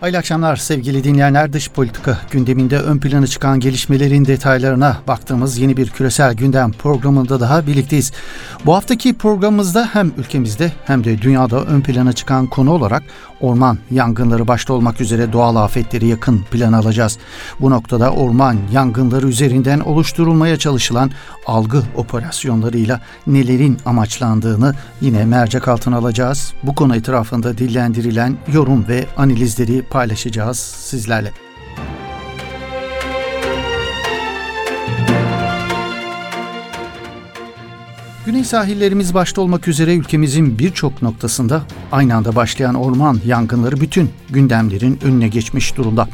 Hayırlı akşamlar sevgili dinleyenler. Dış politika gündeminde ön plana çıkan gelişmelerin detaylarına baktığımız yeni bir küresel gündem programında daha birlikteyiz. Bu haftaki programımızda hem ülkemizde hem de dünyada ön plana çıkan konu olarak orman yangınları başta olmak üzere doğal afetleri yakın plan alacağız. Bu noktada orman yangınları üzerinden oluşturulmaya çalışılan algı operasyonlarıyla nelerin amaçlandığını yine mercek altına alacağız. Bu konu etrafında dillendirilen yorum ve analizleri paylaşacağız sizlerle. Güney sahillerimiz başta olmak üzere ülkemizin birçok noktasında aynı anda başlayan orman yangınları bütün gündemlerin önüne geçmiş durumda.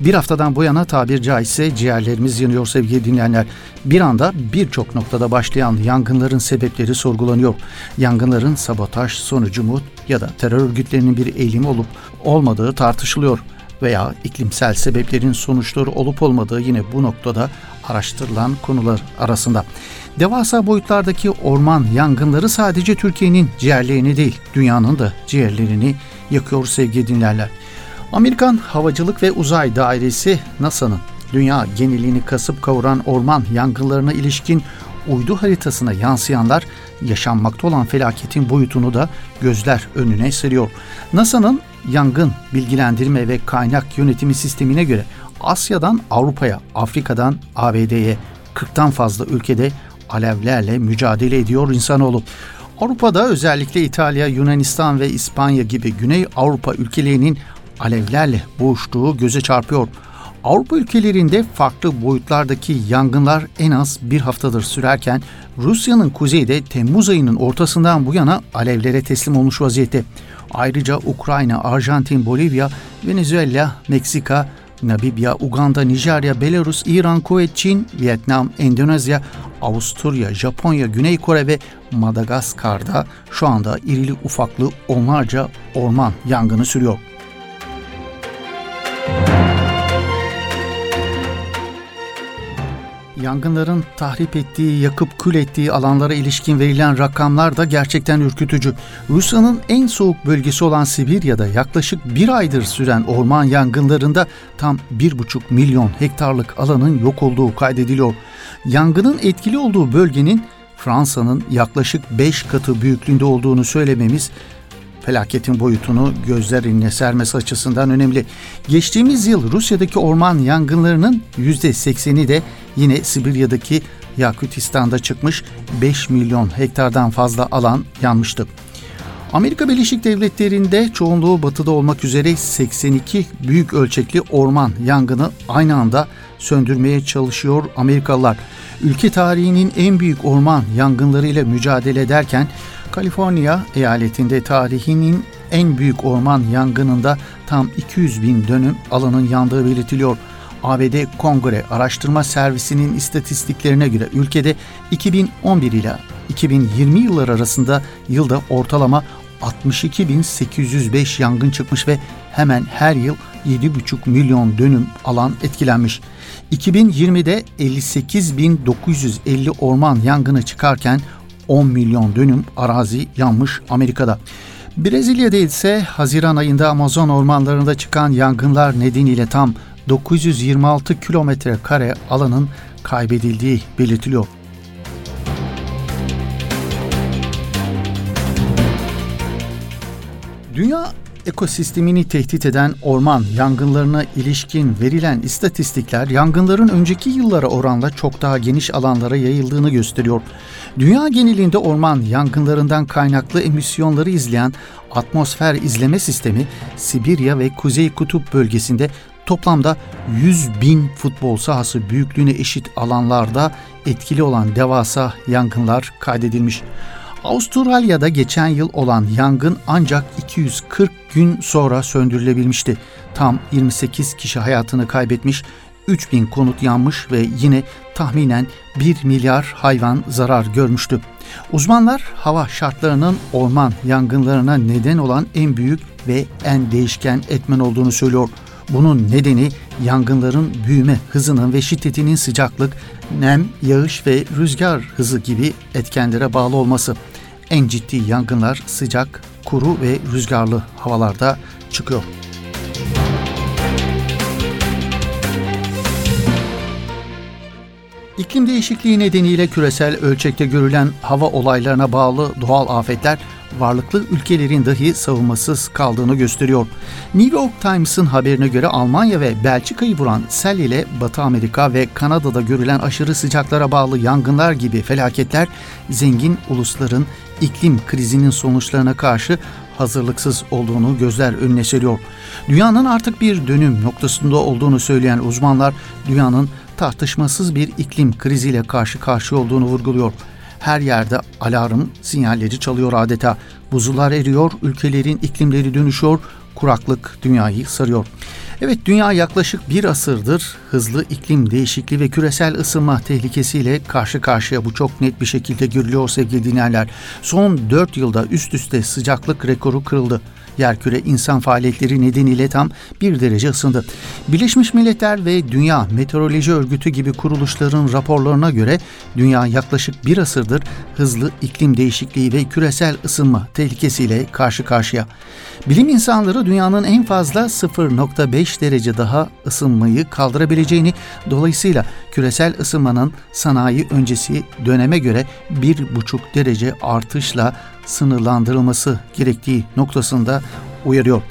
Bir haftadan bu yana tabir caizse ciğerlerimiz yanıyor sevgili dinleyenler. Bir anda birçok noktada başlayan yangınların sebepleri sorgulanıyor. Yangınların sabotaj sonucu mu ya da terör örgütlerinin bir eğilimi olup olmadığı tartışılıyor veya iklimsel sebeplerin sonuçları olup olmadığı yine bu noktada araştırılan konular arasında. Devasa boyutlardaki orman yangınları sadece Türkiye'nin ciğerlerini değil, dünyanın da ciğerlerini yakıyor sevgili dinlerler. Amerikan Havacılık ve Uzay Dairesi NASA'nın dünya genelini kasıp kavuran orman yangınlarına ilişkin uydu haritasına yansıyanlar yaşanmakta olan felaketin boyutunu da gözler önüne seriyor. NASA'nın yangın bilgilendirme ve kaynak yönetimi sistemine göre Asya'dan Avrupa'ya, Afrika'dan ABD'ye 40'tan fazla ülkede alevlerle mücadele ediyor insanoğlu. Avrupa'da özellikle İtalya, Yunanistan ve İspanya gibi Güney Avrupa ülkelerinin alevlerle boğuştuğu göze çarpıyor. Avrupa ülkelerinde farklı boyutlardaki yangınlar en az bir haftadır sürerken Rusya'nın kuzeyde Temmuz ayının ortasından bu yana alevlere teslim olmuş vaziyette. Ayrıca Ukrayna, Arjantin, Bolivya, Venezuela, Meksika, Namibya, Uganda, Nijerya, Belarus, İran, Kuveyt, Çin, Vietnam, Endonezya, Avusturya, Japonya, Güney Kore ve Madagaskar'da şu anda irili ufaklı onlarca orman yangını sürüyor. Yangınların tahrip ettiği, yakıp kül ettiği alanlara ilişkin verilen rakamlar da gerçekten ürkütücü. Rusya'nın en soğuk bölgesi olan Sibirya'da yaklaşık bir aydır süren orman yangınlarında tam 1,5 milyon hektarlık alanın yok olduğu kaydediliyor. Yangının etkili olduğu bölgenin Fransa'nın yaklaşık 5 katı büyüklüğünde olduğunu söylememiz felaketin boyutunu gözler önüne sermesi açısından önemli. Geçtiğimiz yıl Rusya'daki orman yangınlarının %80'i de yine Sibirya'daki Yakutistan'da çıkmış 5 milyon hektardan fazla alan yanmıştı. Amerika Birleşik Devletleri'nde çoğunluğu batıda olmak üzere 82 büyük ölçekli orman yangını aynı anda söndürmeye çalışıyor Amerikalılar. Ülke tarihinin en büyük orman yangınlarıyla mücadele ederken Kaliforniya eyaletinde tarihinin en büyük orman yangınında tam 200 bin dönüm alanın yandığı belirtiliyor. ABD Kongre Araştırma Servisi'nin istatistiklerine göre ülkede 2011 ile 2020 yılları arasında yılda ortalama 62.805 yangın çıkmış ve hemen her yıl 7,5 milyon dönüm alan etkilenmiş. 2020'de 58.950 orman yangını çıkarken 10 milyon dönüm arazi yanmış Amerika'da. Brezilya'da ise Haziran ayında Amazon ormanlarında çıkan yangınlar nedeniyle tam 926 kilometre kare alanın kaybedildiği belirtiliyor. Dünya ekosistemini tehdit eden orman yangınlarına ilişkin verilen istatistikler yangınların önceki yıllara oranla çok daha geniş alanlara yayıldığını gösteriyor. Dünya genelinde orman yangınlarından kaynaklı emisyonları izleyen atmosfer izleme sistemi Sibirya ve Kuzey Kutup bölgesinde toplamda 100 bin futbol sahası büyüklüğüne eşit alanlarda etkili olan devasa yangınlar kaydedilmiş. Avustralya'da geçen yıl olan yangın ancak 240 gün sonra söndürülebilmişti. Tam 28 kişi hayatını kaybetmiş, 3000 konut yanmış ve yine tahminen 1 milyar hayvan zarar görmüştü. Uzmanlar hava şartlarının orman yangınlarına neden olan en büyük ve en değişken etmen olduğunu söylüyor. Bunun nedeni yangınların büyüme hızının ve şiddetinin sıcaklık, nem, yağış ve rüzgar hızı gibi etkenlere bağlı olması. En ciddi yangınlar sıcak, kuru ve rüzgarlı havalarda çıkıyor. İklim değişikliği nedeniyle küresel ölçekte görülen hava olaylarına bağlı doğal afetler varlıklı ülkelerin dahi savunmasız kaldığını gösteriyor. New York Times'ın haberine göre Almanya ve Belçika'yı vuran sel ile Batı Amerika ve Kanada'da görülen aşırı sıcaklara bağlı yangınlar gibi felaketler zengin ulusların iklim krizinin sonuçlarına karşı hazırlıksız olduğunu gözler önüne seriyor. Dünyanın artık bir dönüm noktasında olduğunu söyleyen uzmanlar dünyanın tartışmasız bir iklim kriziyle karşı karşıya olduğunu vurguluyor. Her yerde alarm sinyalleri çalıyor adeta. Buzullar eriyor, ülkelerin iklimleri dönüşüyor, kuraklık dünyayı sarıyor. Evet dünya yaklaşık bir asırdır hızlı iklim değişikliği ve küresel ısınma tehlikesiyle karşı karşıya bu çok net bir şekilde görülüyor sevgili dinleyenler. Son 4 yılda üst üste sıcaklık rekoru kırıldı yerküre insan faaliyetleri nedeniyle tam bir derece ısındı. Birleşmiş Milletler ve Dünya Meteoroloji Örgütü gibi kuruluşların raporlarına göre dünya yaklaşık bir asırdır hızlı iklim değişikliği ve küresel ısınma tehlikesiyle karşı karşıya. Bilim insanları dünyanın en fazla 0.5 derece daha ısınmayı kaldırabileceğini dolayısıyla küresel ısınmanın sanayi öncesi döneme göre 1,5 derece artışla sınırlandırılması gerektiği noktasında uyarıyor.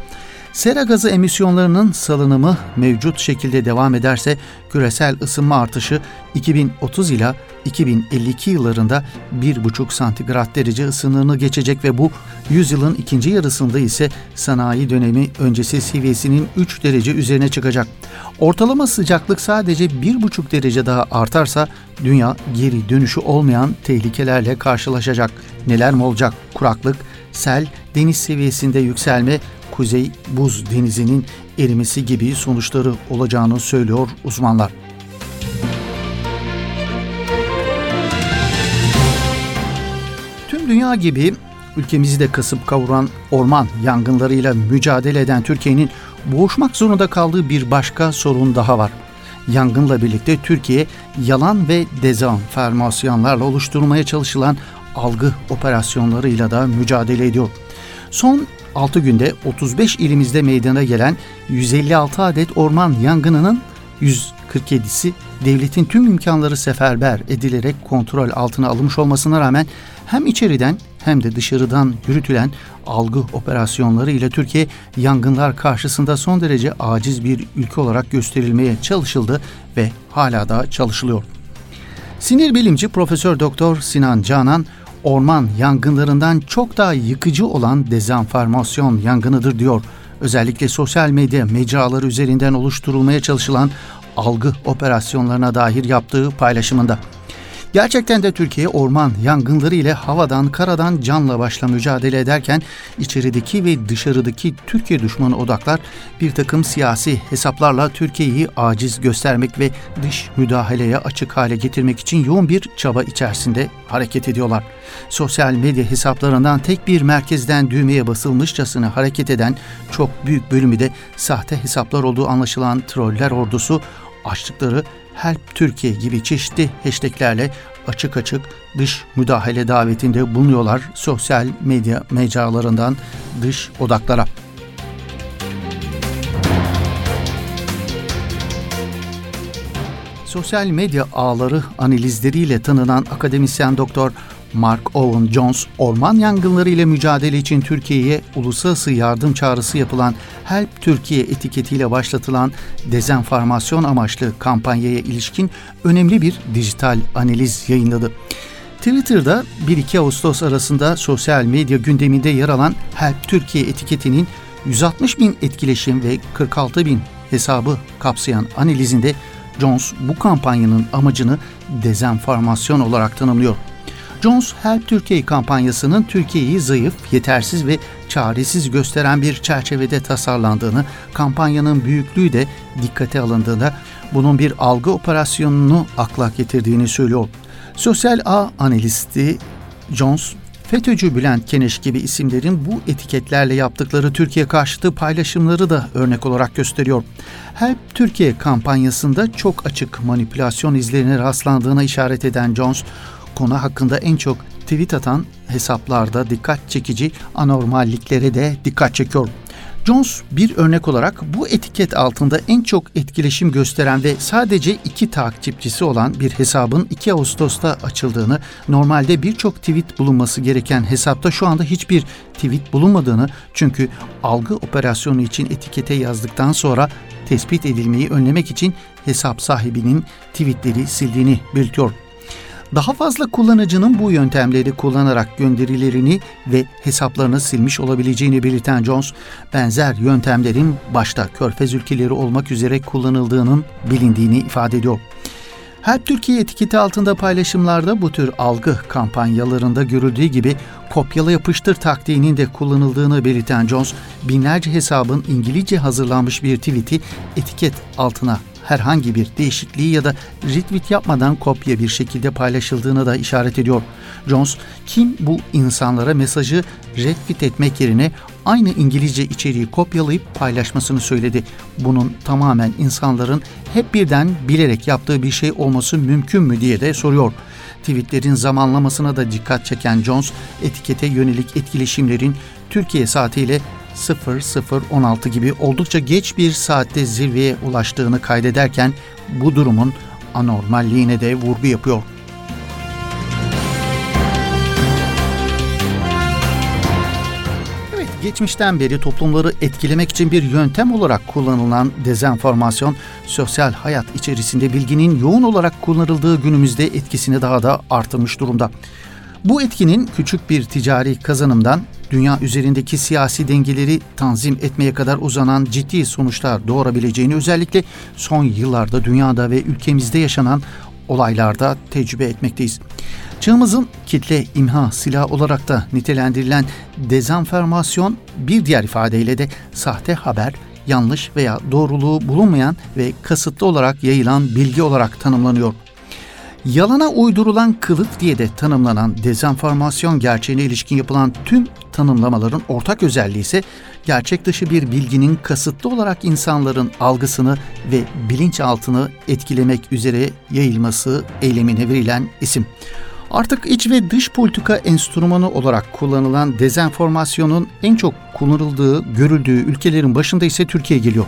Sera gazı emisyonlarının salınımı mevcut şekilde devam ederse küresel ısınma artışı 2030 ila 2052 yıllarında 1,5 santigrat derece ısınığını geçecek ve bu yüzyılın ikinci yarısında ise sanayi dönemi öncesi seviyesinin 3 derece üzerine çıkacak. Ortalama sıcaklık sadece 1,5 derece daha artarsa dünya geri dönüşü olmayan tehlikelerle karşılaşacak. Neler mi olacak? Kuraklık, sel, deniz seviyesinde yükselme, kuzey buz denizinin erimesi gibi sonuçları olacağını söylüyor uzmanlar. Tüm dünya gibi ülkemizi de kasıp kavuran orman yangınlarıyla mücadele eden Türkiye'nin boğuşmak zorunda kaldığı bir başka sorun daha var. Yangınla birlikte Türkiye yalan ve dezenformasyonlarla oluşturulmaya çalışılan algı operasyonlarıyla da mücadele ediyor. Son 6 günde 35 ilimizde meydana gelen 156 adet orman yangınının 147'si devletin tüm imkanları seferber edilerek kontrol altına alınmış olmasına rağmen hem içeriden hem de dışarıdan yürütülen algı operasyonları ile Türkiye yangınlar karşısında son derece aciz bir ülke olarak gösterilmeye çalışıldı ve hala da çalışılıyor. Sinir bilimci Profesör Doktor Sinan Canan orman yangınlarından çok daha yıkıcı olan dezenformasyon yangınıdır diyor. Özellikle sosyal medya mecraları üzerinden oluşturulmaya çalışılan algı operasyonlarına dair yaptığı paylaşımında. Gerçekten de Türkiye orman yangınları ile havadan karadan canla başla mücadele ederken içerideki ve dışarıdaki Türkiye düşmanı odaklar bir takım siyasi hesaplarla Türkiye'yi aciz göstermek ve dış müdahaleye açık hale getirmek için yoğun bir çaba içerisinde hareket ediyorlar. Sosyal medya hesaplarından tek bir merkezden düğmeye basılmışçasına hareket eden çok büyük bölümü de sahte hesaplar olduğu anlaşılan troller ordusu açtıkları Help Türkiye gibi çeşitli hashtaglerle açık açık dış müdahale davetinde bulunuyorlar sosyal medya mecralarından dış odaklara. Sosyal medya ağları analizleriyle tanınan akademisyen doktor Mark Owen Jones, orman yangınları ile mücadele için Türkiye'ye uluslararası yardım çağrısı yapılan Help Türkiye etiketiyle başlatılan dezenformasyon amaçlı kampanyaya ilişkin önemli bir dijital analiz yayınladı. Twitter'da 1-2 Ağustos arasında sosyal medya gündeminde yer alan Help Türkiye etiketinin 160 bin etkileşim ve 46 bin hesabı kapsayan analizinde Jones bu kampanyanın amacını dezenformasyon olarak tanımlıyor. Jones Help Türkiye kampanyasının Türkiye'yi zayıf, yetersiz ve çaresiz gösteren bir çerçevede tasarlandığını, kampanyanın büyüklüğü de dikkate alındığında bunun bir algı operasyonunu akla getirdiğini söylüyor. Sosyal ağ analisti Jones, FETÖ'cü Bülent Keneş gibi isimlerin bu etiketlerle yaptıkları Türkiye karşıtı paylaşımları da örnek olarak gösteriyor. Help Türkiye kampanyasında çok açık manipülasyon izlerine rastlandığına işaret eden Jones, konu hakkında en çok tweet atan hesaplarda dikkat çekici anormalliklere de dikkat çekiyor. Jones bir örnek olarak bu etiket altında en çok etkileşim gösteren ve sadece iki takipçisi olan bir hesabın 2 Ağustos'ta açıldığını, normalde birçok tweet bulunması gereken hesapta şu anda hiçbir tweet bulunmadığını çünkü algı operasyonu için etikete yazdıktan sonra tespit edilmeyi önlemek için hesap sahibinin tweetleri sildiğini belirtiyor. Daha fazla kullanıcının bu yöntemleri kullanarak gönderilerini ve hesaplarını silmiş olabileceğini belirten Jones, benzer yöntemlerin başta Körfez ülkeleri olmak üzere kullanıldığının bilindiğini ifade ediyor. Help Türkiye etiketi altında paylaşımlarda bu tür algı kampanyalarında görüldüğü gibi kopyala yapıştır taktiğinin de kullanıldığını belirten Jones, binlerce hesabın İngilizce hazırlanmış bir tweet'i etiket altına herhangi bir değişikliği ya da retweet yapmadan kopya bir şekilde paylaşıldığını da işaret ediyor. Jones, kim bu insanlara mesajı retweet etmek yerine aynı İngilizce içeriği kopyalayıp paylaşmasını söyledi. Bunun tamamen insanların hep birden bilerek yaptığı bir şey olması mümkün mü diye de soruyor. Tweetlerin zamanlamasına da dikkat çeken Jones, etikete yönelik etkileşimlerin Türkiye saatiyle 0016 gibi oldukça geç bir saatte zirveye ulaştığını kaydederken bu durumun anormalliğine de vurgu yapıyor. Evet, geçmişten beri toplumları etkilemek için bir yöntem olarak kullanılan dezenformasyon, sosyal hayat içerisinde bilginin yoğun olarak kullanıldığı günümüzde etkisini daha da artırmış durumda. Bu etkinin küçük bir ticari kazanımdan dünya üzerindeki siyasi dengeleri tanzim etmeye kadar uzanan ciddi sonuçlar doğurabileceğini özellikle son yıllarda dünyada ve ülkemizde yaşanan olaylarda tecrübe etmekteyiz. Çağımızın kitle imha silah olarak da nitelendirilen dezenformasyon bir diğer ifadeyle de sahte haber, yanlış veya doğruluğu bulunmayan ve kasıtlı olarak yayılan bilgi olarak tanımlanıyor. Yalana uydurulan kılıf diye de tanımlanan dezenformasyon gerçeğine ilişkin yapılan tüm tanımlamaların ortak özelliği ise gerçek dışı bir bilginin kasıtlı olarak insanların algısını ve bilinçaltını etkilemek üzere yayılması eylemine verilen isim. Artık iç ve dış politika enstrümanı olarak kullanılan dezenformasyonun en çok kullanıldığı, görüldüğü ülkelerin başında ise Türkiye geliyor.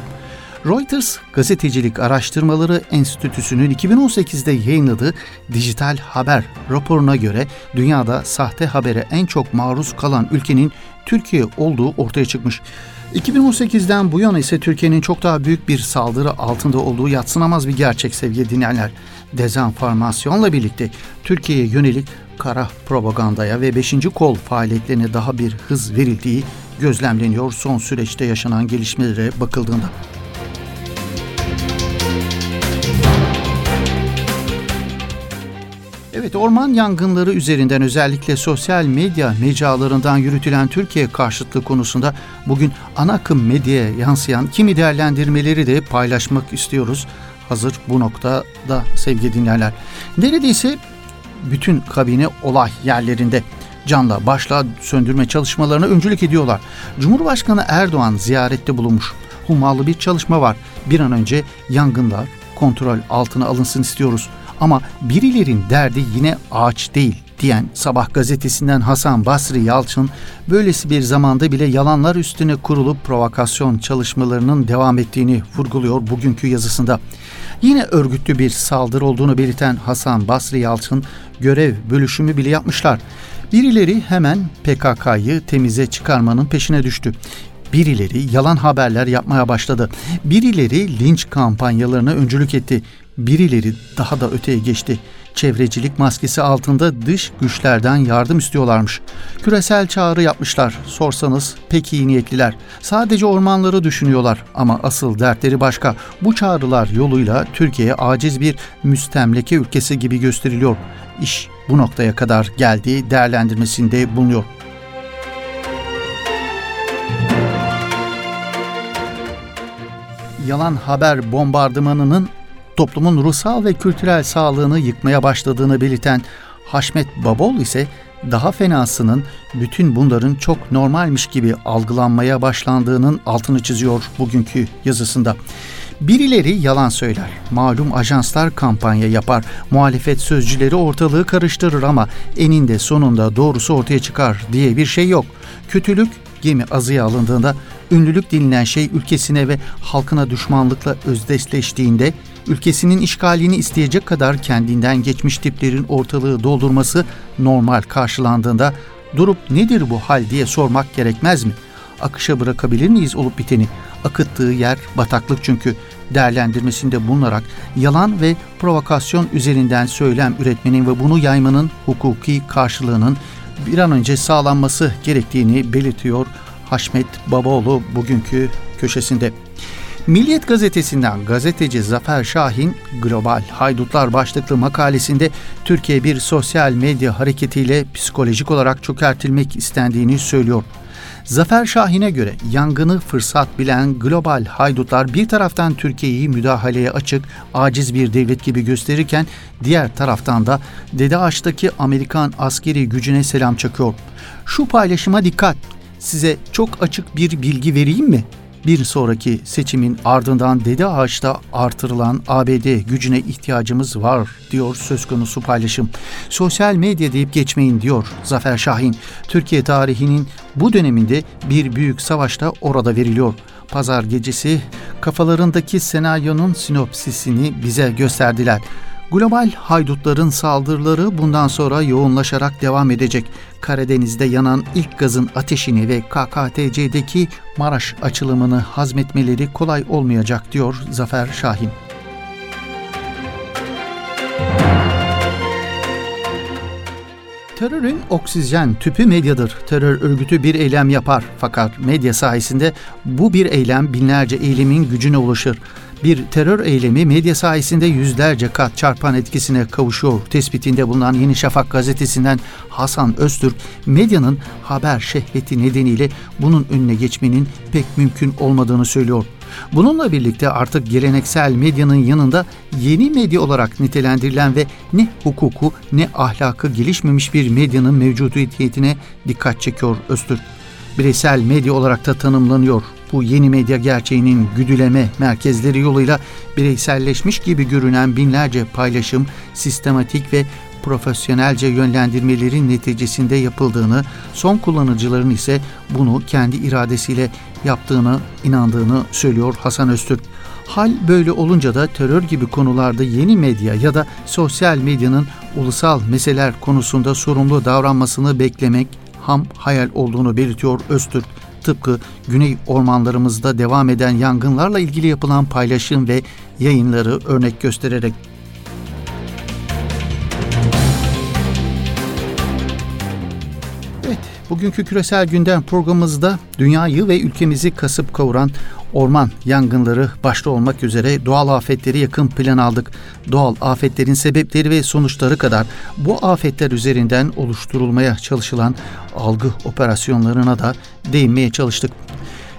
Reuters Gazetecilik Araştırmaları Enstitüsü'nün 2018'de yayınladığı dijital haber raporuna göre dünyada sahte habere en çok maruz kalan ülkenin Türkiye olduğu ortaya çıkmış. 2018'den bu yana ise Türkiye'nin çok daha büyük bir saldırı altında olduğu yatsınamaz bir gerçek sevgili dinleyenler. Dezenformasyonla birlikte Türkiye'ye yönelik kara propagandaya ve 5. kol faaliyetlerine daha bir hız verildiği gözlemleniyor son süreçte yaşanan gelişmelere bakıldığında. Evet, orman yangınları üzerinden özellikle sosyal medya mecralarından yürütülen Türkiye karşıtlığı konusunda bugün ana akım medyaya yansıyan kimi değerlendirmeleri de paylaşmak istiyoruz. Hazır bu noktada sevgili dinleyenler. Neredeyse bütün kabine olay yerlerinde canla başla söndürme çalışmalarına öncülük ediyorlar. Cumhurbaşkanı Erdoğan ziyarette bulunmuş. Hummalı bir çalışma var. Bir an önce yangınlar kontrol altına alınsın istiyoruz. Ama birilerin derdi yine ağaç değil diyen Sabah gazetesinden Hasan Basri Yalçın böylesi bir zamanda bile yalanlar üstüne kurulup provokasyon çalışmalarının devam ettiğini vurguluyor bugünkü yazısında. Yine örgütlü bir saldırı olduğunu belirten Hasan Basri Yalçın görev bölüşümü bile yapmışlar. Birileri hemen PKK'yı temize çıkarmanın peşine düştü. Birileri yalan haberler yapmaya başladı. Birileri linç kampanyalarına öncülük etti. Birileri daha da öteye geçti. Çevrecilik maskesi altında dış güçlerden yardım istiyorlarmış. Küresel çağrı yapmışlar. Sorsanız pek iyi niyetliler. Sadece ormanları düşünüyorlar ama asıl dertleri başka. Bu çağrılar yoluyla Türkiye'ye aciz bir müstemleke ülkesi gibi gösteriliyor. İş bu noktaya kadar geldiği değerlendirmesinde bulunuyor. yalan haber bombardımanının toplumun ruhsal ve kültürel sağlığını yıkmaya başladığını belirten Haşmet Babol ise daha fenasının bütün bunların çok normalmiş gibi algılanmaya başlandığının altını çiziyor bugünkü yazısında. Birileri yalan söyler, malum ajanslar kampanya yapar, muhalefet sözcüleri ortalığı karıştırır ama eninde sonunda doğrusu ortaya çıkar diye bir şey yok. Kötülük gemi azıya alındığında ünlülük denilen şey ülkesine ve halkına düşmanlıkla özdeşleştiğinde ülkesinin işgalini isteyecek kadar kendinden geçmiş tiplerin ortalığı doldurması normal karşılandığında durup nedir bu hal diye sormak gerekmez mi? Akışa bırakabilir miyiz olup biteni? Akıttığı yer bataklık çünkü değerlendirmesinde bulunarak yalan ve provokasyon üzerinden söylem üretmenin ve bunu yaymanın hukuki karşılığının bir an önce sağlanması gerektiğini belirtiyor Haşmet Babaoğlu bugünkü köşesinde. Milliyet gazetesinden gazeteci Zafer Şahin Global Haydutlar başlıklı makalesinde Türkiye bir sosyal medya hareketiyle psikolojik olarak çökertilmek istendiğini söylüyor. Zafer Şahin'e göre yangını fırsat bilen global haydutlar bir taraftan Türkiye'yi müdahaleye açık, aciz bir devlet gibi gösterirken diğer taraftan da Dede Ağaç'taki Amerikan askeri gücüne selam çakıyor. Şu paylaşıma dikkat. Size çok açık bir bilgi vereyim mi? Bir sonraki seçimin ardından Dede Ağaç'ta artırılan ABD gücüne ihtiyacımız var diyor söz konusu paylaşım. Sosyal medya deyip geçmeyin diyor Zafer Şahin. Türkiye tarihinin bu döneminde bir büyük savaşta orada veriliyor. Pazar gecesi kafalarındaki senaryonun sinopsisini bize gösterdiler. Global haydutların saldırıları bundan sonra yoğunlaşarak devam edecek. Karadeniz'de yanan ilk gazın ateşini ve KKTC'deki Maraş açılımını hazmetmeleri kolay olmayacak diyor Zafer Şahin. Terörün oksijen tüpü medyadır. Terör örgütü bir eylem yapar fakat medya sayesinde bu bir eylem binlerce eylemin gücüne ulaşır bir terör eylemi medya sayesinde yüzlerce kat çarpan etkisine kavuşuyor. Tespitinde bulunan Yeni Şafak gazetesinden Hasan Öztürk, medyanın haber şehveti nedeniyle bunun önüne geçmenin pek mümkün olmadığını söylüyor. Bununla birlikte artık geleneksel medyanın yanında yeni medya olarak nitelendirilen ve ne hukuku ne ahlakı gelişmemiş bir medyanın mevcudiyetine dikkat çekiyor Öztürk. Bireysel medya olarak da tanımlanıyor bu yeni medya gerçeğinin güdüleme merkezleri yoluyla bireyselleşmiş gibi görünen binlerce paylaşım sistematik ve profesyonelce yönlendirmelerin neticesinde yapıldığını, son kullanıcıların ise bunu kendi iradesiyle yaptığını inandığını söylüyor Hasan Öztürk. Hal böyle olunca da terör gibi konularda yeni medya ya da sosyal medyanın ulusal meseleler konusunda sorumlu davranmasını beklemek ham hayal olduğunu belirtiyor Öztürk. Tıpkı güney ormanlarımızda devam eden yangınlarla ilgili yapılan paylaşım ve yayınları örnek göstererek bugünkü küresel gündem programımızda dünyayı ve ülkemizi kasıp kavuran orman yangınları başta olmak üzere doğal afetleri yakın plan aldık. Doğal afetlerin sebepleri ve sonuçları kadar bu afetler üzerinden oluşturulmaya çalışılan algı operasyonlarına da değinmeye çalıştık.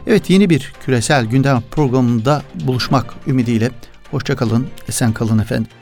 Evet yeni bir küresel gündem programında buluşmak ümidiyle. Hoşçakalın, esen kalın efendim.